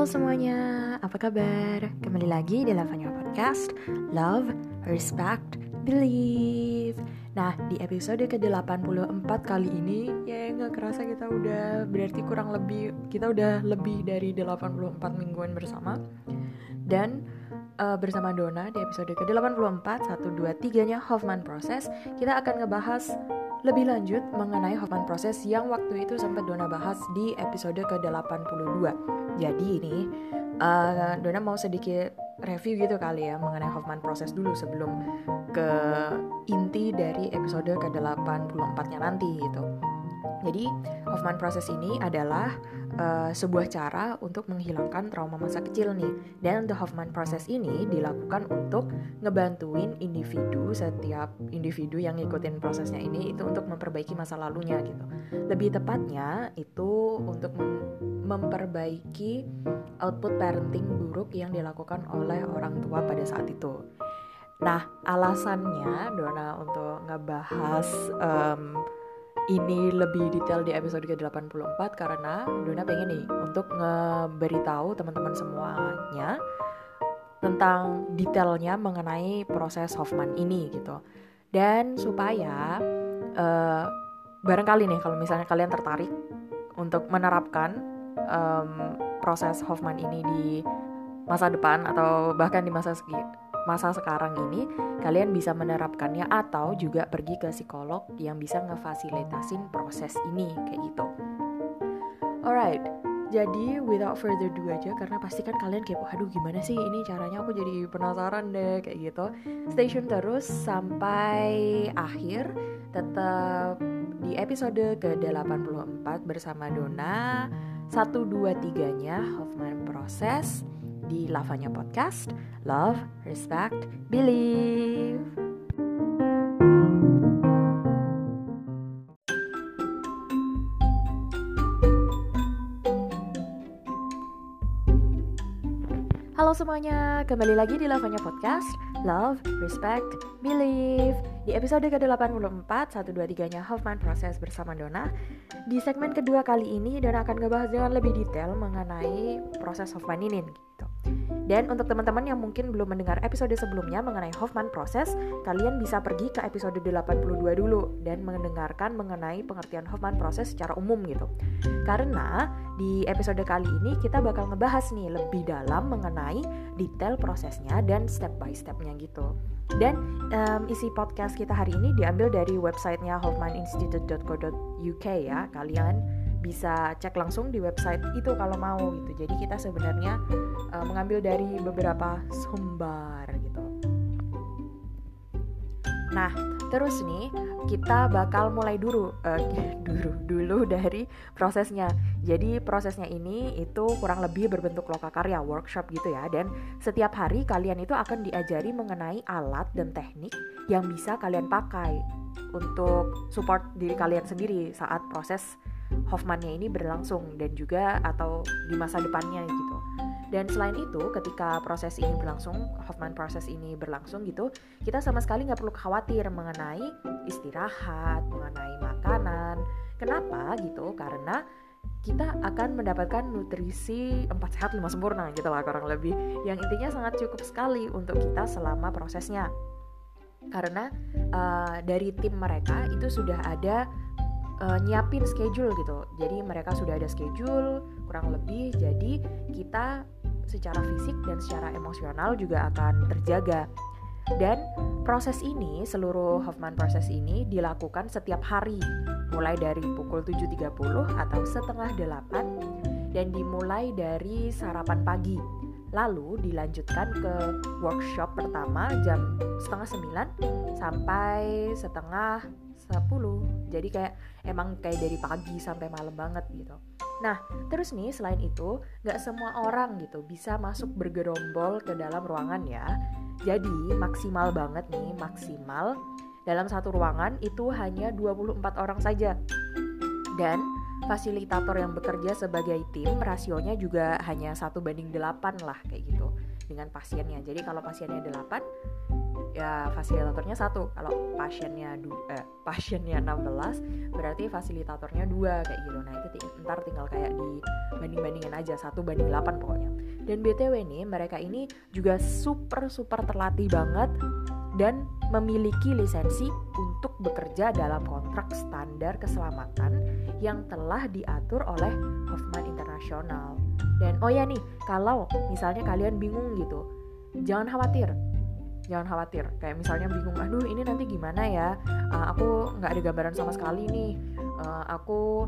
Halo semuanya, apa kabar? Kembali lagi di Lavanya Podcast. Love, Respect, Believe. Nah, di episode ke-84 kali ini Ya nggak kerasa kita udah Berarti kurang lebih Kita udah lebih dari 84 mingguan bersama. Dan uh, bersama Dona di episode ke-84 1, 2, 3 nya Hoffman Process Kita akan ngebahas lebih lanjut mengenai Hoffman Process yang waktu itu sempat Dona bahas di episode ke-82 jadi ini uh, Dona mau sedikit review gitu kali ya mengenai Hoffman Process dulu sebelum ke inti dari episode ke-84-nya nanti gitu. Jadi Hoffman Process ini adalah uh, sebuah cara untuk menghilangkan trauma masa kecil nih. Dan the Hoffman Process ini dilakukan untuk ngebantuin individu setiap individu yang ngikutin prosesnya ini itu untuk memperbaiki masa lalunya gitu. Lebih tepatnya itu untuk memperbaiki output parenting buruk yang dilakukan oleh orang tua pada saat itu. Nah, alasannya Dona untuk ngebahas um, ini lebih detail di episode ke-84 karena Dona pengen nih untuk ngeberitahu teman-teman semuanya tentang detailnya mengenai proses Hoffman ini gitu. Dan supaya uh, barangkali nih kalau misalnya kalian tertarik untuk menerapkan um, proses Hoffman ini di masa depan atau bahkan di masa masa sekarang ini kalian bisa menerapkannya atau juga pergi ke psikolog yang bisa ngefasilitasin proses ini kayak gitu. Alright, jadi without further ado aja karena pasti kan kalian kayak aduh gimana sih ini caranya aku jadi penasaran deh kayak gitu. Stay tune terus sampai akhir tetap di episode ke-84 bersama Dona satu dua tiganya Hoffman Proses di Lavanya Podcast. Love, Respect, Believe. Halo semuanya, kembali lagi di Lavanya Podcast. Love, Respect, Believe. Di episode ke-84, 123-nya Hoffman Process bersama Dona. Di segmen kedua kali ini, Dona akan ngebahas dengan lebih detail mengenai proses Hoffman ini. Dan untuk teman-teman yang mungkin belum mendengar episode sebelumnya mengenai Hoffman Process, kalian bisa pergi ke episode 82 dulu dan mendengarkan mengenai pengertian Hoffman Process secara umum gitu. Karena di episode kali ini kita bakal ngebahas nih lebih dalam mengenai detail prosesnya dan step by stepnya gitu. Dan um, isi podcast kita hari ini diambil dari websitenya hoffmaninstitute.co.uk ya. Kalian bisa cek langsung di website itu kalau mau gitu. Jadi kita sebenarnya uh, mengambil dari beberapa sumber gitu. Nah, terus nih kita bakal mulai dulu uh, dulu dulu dari prosesnya. Jadi prosesnya ini itu kurang lebih berbentuk lokakarya workshop gitu ya dan setiap hari kalian itu akan diajari mengenai alat dan teknik yang bisa kalian pakai untuk support diri kalian sendiri saat proses Hoffmannya ini berlangsung dan juga atau di masa depannya gitu. Dan selain itu, ketika proses ini berlangsung, Hoffman proses ini berlangsung gitu, kita sama sekali nggak perlu khawatir mengenai istirahat, mengenai makanan. Kenapa gitu? Karena kita akan mendapatkan nutrisi 4 sehat 5 sempurna gitu lah kurang lebih yang intinya sangat cukup sekali untuk kita selama prosesnya karena uh, dari tim mereka itu sudah ada uh, nyiapin schedule gitu. Jadi mereka sudah ada schedule kurang lebih. Jadi kita secara fisik dan secara emosional juga akan terjaga. Dan proses ini, seluruh Hoffman proses ini dilakukan setiap hari, mulai dari pukul 7.30 atau setengah 8 dan dimulai dari sarapan pagi. Lalu dilanjutkan ke workshop pertama jam setengah 9 sampai setengah 10 jadi kayak emang kayak dari pagi sampai malam banget gitu nah terus nih selain itu nggak semua orang gitu bisa masuk bergerombol ke dalam ruangan ya. Jadi maksimal banget nih maksimal dalam satu ruangan itu hanya 24 orang saja. Dan fasilitator yang bekerja sebagai tim rasionya juga hanya satu banding 8 lah kayak gitu dengan pasiennya. Jadi kalau pasiennya 8 ya fasilitatornya satu. Kalau pasiennya du eh, pasiennya 16 berarti fasilitatornya dua kayak gitu. Nah itu ntar tinggal kayak di banding bandingin aja satu banding 8 pokoknya. Dan btw nih mereka ini juga super super terlatih banget dan memiliki lisensi untuk bekerja dalam kontrak standar keselamatan yang telah diatur oleh Hoffman International. Dan oh ya nih, kalau misalnya kalian bingung gitu, jangan khawatir jangan khawatir. Kayak misalnya bingung aduh ini nanti gimana ya? Uh, aku nggak ada gambaran sama sekali nih. Uh, aku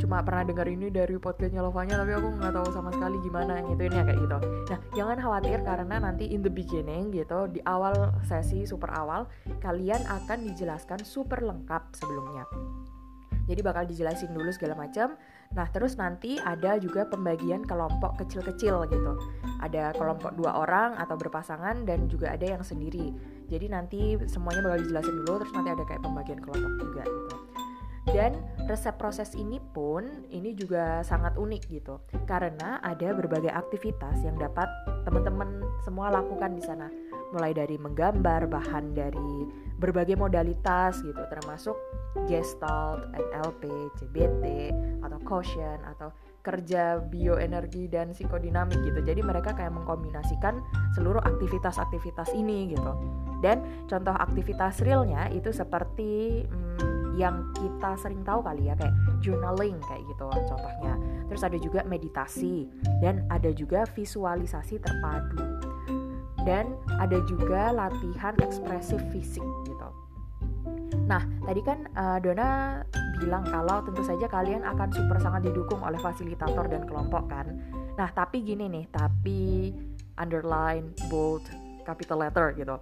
cuma pernah dengar ini dari podcastnya Lovanya tapi aku nggak tahu sama sekali gimana gitu ini ya kayak gitu. Nah jangan khawatir karena nanti in the beginning gitu di awal sesi super awal kalian akan dijelaskan super lengkap sebelumnya jadi bakal dijelasin dulu segala macam Nah, terus nanti ada juga pembagian kelompok kecil-kecil gitu. Ada kelompok dua orang atau berpasangan dan juga ada yang sendiri. Jadi nanti semuanya bakal dijelasin dulu, terus nanti ada kayak pembagian kelompok juga gitu. Dan resep proses ini pun ini juga sangat unik gitu. Karena ada berbagai aktivitas yang dapat teman-teman semua lakukan di sana. Mulai dari menggambar bahan dari berbagai modalitas gitu, termasuk Gestalt, NLP, CBT, atau Quotient, atau kerja bioenergi dan psikodinamik gitu. Jadi mereka kayak mengkombinasikan seluruh aktivitas-aktivitas ini gitu. Dan contoh aktivitas realnya itu seperti hmm, yang kita sering tahu kali ya kayak journaling kayak gitu contohnya. Terus ada juga meditasi dan ada juga visualisasi terpadu. Dan ada juga latihan ekspresif fisik gitu. Nah, tadi kan uh, Dona bilang kalau tentu saja kalian akan super sangat didukung oleh fasilitator dan kelompok kan. Nah, tapi gini nih, tapi underline, bold, capital letter gitu.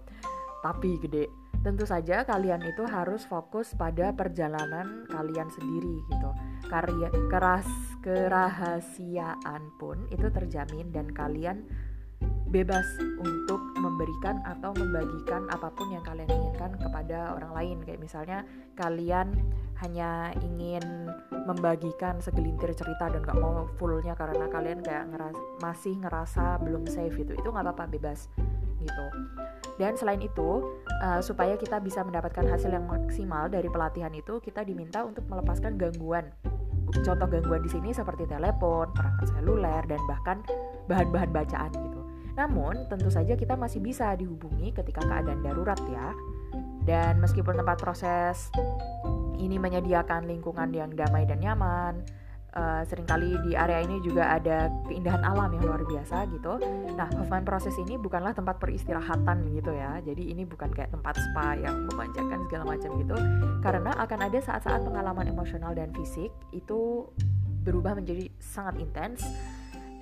Tapi gede. Tentu saja kalian itu harus fokus pada perjalanan kalian sendiri gitu. Karya keras kerahasiaan pun itu terjamin dan kalian bebas untuk memberikan atau membagikan apa pun yang kalian inginkan kepada orang lain. Kayak misalnya kalian hanya ingin membagikan segelintir cerita dan gak mau fullnya karena kalian kayak ngeras masih ngerasa belum safe itu itu nggak apa-apa bebas gitu. Dan selain itu uh, supaya kita bisa mendapatkan hasil yang maksimal dari pelatihan itu kita diminta untuk melepaskan gangguan. Contoh gangguan di sini seperti telepon perangkat seluler dan bahkan bahan-bahan bacaan gitu namun, tentu saja kita masih bisa dihubungi ketika keadaan darurat ya. Dan meskipun tempat proses ini menyediakan lingkungan yang damai dan nyaman, uh, sering kali di area ini juga ada keindahan alam yang luar biasa gitu. Nah, Hoffman proses ini bukanlah tempat peristirahatan gitu ya. Jadi ini bukan kayak tempat spa yang memanjakan segala macam gitu. Karena akan ada saat-saat pengalaman emosional dan fisik itu berubah menjadi sangat intens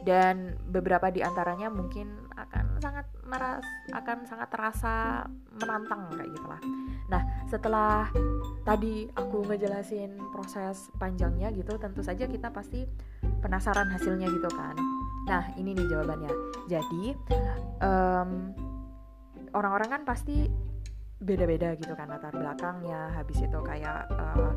dan beberapa di antaranya mungkin akan sangat meras akan sangat terasa menantang kayak gitulah. Nah, setelah tadi aku ngejelasin proses panjangnya gitu, tentu saja kita pasti penasaran hasilnya gitu kan. Nah, ini nih jawabannya. Jadi orang orang-orang kan pasti beda-beda gitu kan latar belakangnya, habis itu kayak uh,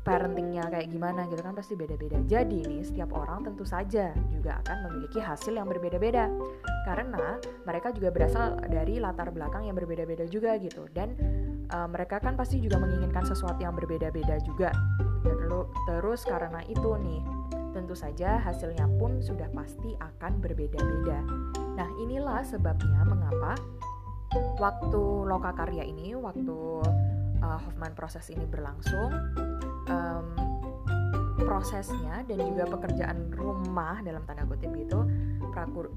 parentingnya kayak gimana gitu kan pasti beda-beda. Jadi nih setiap orang tentu saja juga akan memiliki hasil yang berbeda-beda karena mereka juga berasal dari latar belakang yang berbeda-beda juga gitu dan uh, mereka kan pasti juga menginginkan sesuatu yang berbeda-beda juga. Terus, terus karena itu nih tentu saja hasilnya pun sudah pasti akan berbeda-beda. Nah inilah sebabnya mengapa waktu loka karya ini waktu uh, Hoffman proses ini berlangsung um, prosesnya dan juga pekerjaan rumah dalam tanda kutip gitu prakur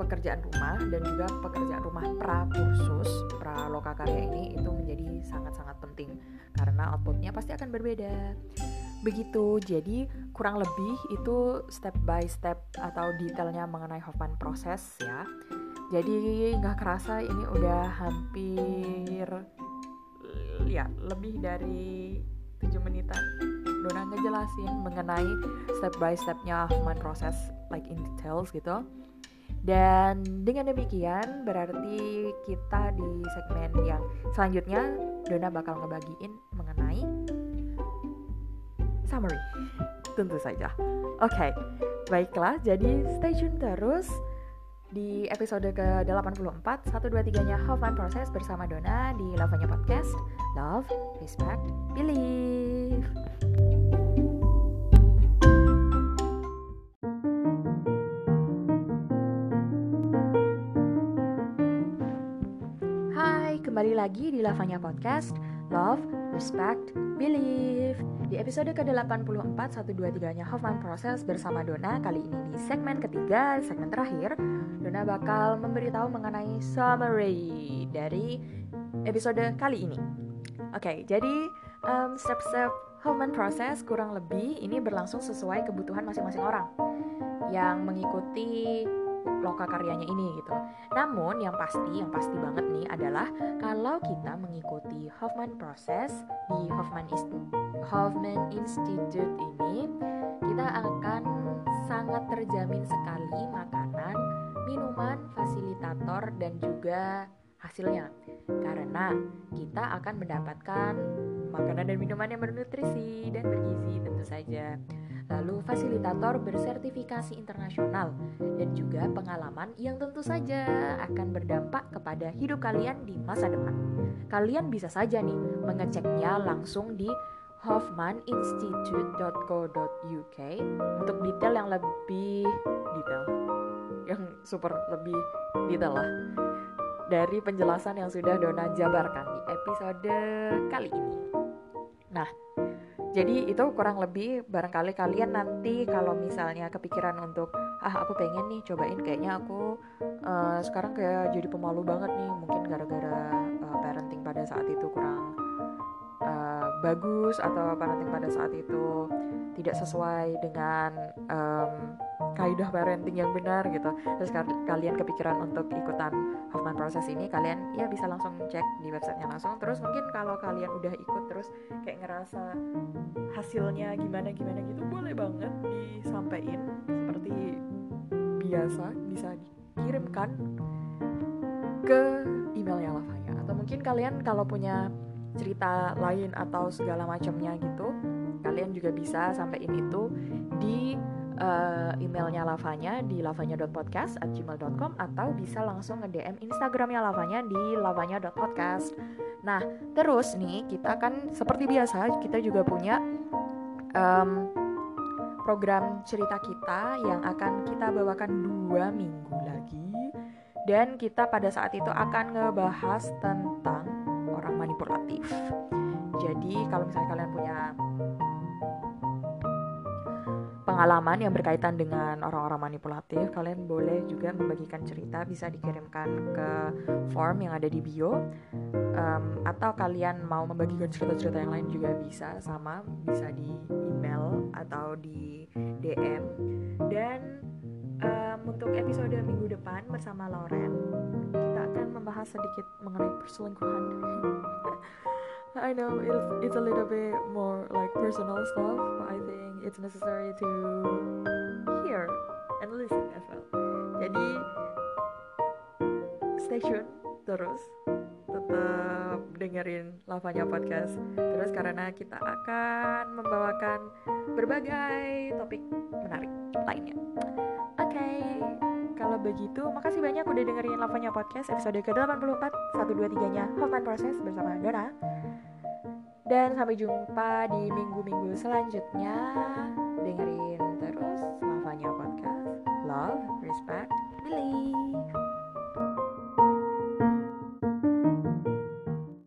pekerjaan rumah dan juga pekerjaan rumah prakursus praloka karya ini itu menjadi sangat-sangat penting. Karena outputnya pasti akan berbeda. Begitu. Jadi kurang lebih itu step by step atau detailnya mengenai Hoffman proses ya. Jadi nggak kerasa ini udah hampir ya lebih dari 7 menitan. Dona ngejelasin mengenai step by stepnya Human Process like in details gitu. Dan dengan demikian berarti kita di segmen yang selanjutnya Dona bakal ngebagiin mengenai summary. Tentu saja. Oke okay. baiklah. Jadi stay tune terus di episode ke-84 123-nya Hoffman Process bersama Dona di Lavanya Podcast. Love, Respect, Believe. Hai, kembali lagi di Lavanya Podcast. Love, Respect, Believe Di episode ke-84 123-nya Hoffman Process bersama Dona Kali ini di segmen ketiga, segmen terakhir. Dona bakal memberitahu mengenai summary dari episode kali ini. Oke, okay, jadi um, step-step Hoffman Process kurang lebih ini berlangsung sesuai kebutuhan masing-masing orang. Yang mengikuti loka karyanya ini gitu. Namun yang pasti, yang pasti banget nih adalah kalau kita mengikuti Hoffman Process di Hoffman Hoffman Institute ini, kita akan sangat terjamin sekali makanan, minuman, fasilitator dan juga hasilnya. Karena kita akan mendapatkan makanan dan minuman yang bernutrisi dan bergizi tentu saja lalu fasilitator bersertifikasi internasional, dan juga pengalaman yang tentu saja akan berdampak kepada hidup kalian di masa depan. Kalian bisa saja nih mengeceknya langsung di hoffmaninstitute.co.uk untuk detail yang lebih detail, yang super lebih detail lah dari penjelasan yang sudah Dona jabarkan di episode kali ini. Nah, jadi itu kurang lebih barangkali kalian nanti kalau misalnya kepikiran untuk ah aku pengen nih cobain kayaknya aku uh, sekarang kayak jadi pemalu banget nih mungkin gara-gara uh, parenting pada saat itu kurang uh, bagus atau parenting pada saat itu tidak sesuai dengan um, kaidah parenting yang benar gitu. Terus kalian kepikiran untuk ikutan Hoffman proses ini kalian ya bisa langsung cek di websitenya langsung. Terus mungkin kalau kalian udah ikut terus kayak ngerasa hasilnya gimana gimana gitu boleh banget disampaikan seperti biasa bisa dikirimkan ke emailnya Lavanya atau mungkin kalian kalau punya cerita lain atau segala macamnya gitu kalian juga bisa sampaikan itu di uh, emailnya Lavanya di lavanya.podcast at gmail.com atau bisa langsung nge-DM Instagramnya Lavanya di lavanya.podcast Nah terus nih kita kan seperti biasa kita juga punya um, program cerita kita yang akan kita bawakan dua minggu lagi. Dan kita pada saat itu akan ngebahas tentang manipulatif. Jadi kalau misalnya kalian punya pengalaman yang berkaitan dengan orang-orang manipulatif, kalian boleh juga membagikan cerita bisa dikirimkan ke form yang ada di bio, um, atau kalian mau membagikan cerita-cerita yang lain juga bisa sama, bisa di email atau di DM. Dan um, untuk episode minggu depan bersama Lauren, kita membahas sedikit mengenai perselingkuhan. I know it's, it's a little bit more like personal stuff, but I think it's necessary to hear and listen as well. Jadi stay tune terus, tetap dengerin Lavanya Podcast terus karena kita akan membawakan berbagai topik menarik lainnya. Oke. Okay begitu, makasih banyak udah dengerin Lavanya Podcast episode ke-84 123-nya Hoffman Process bersama Dona. Dan sampai jumpa di minggu-minggu selanjutnya. Dengerin terus Lavanya Podcast. Love, respect, believe.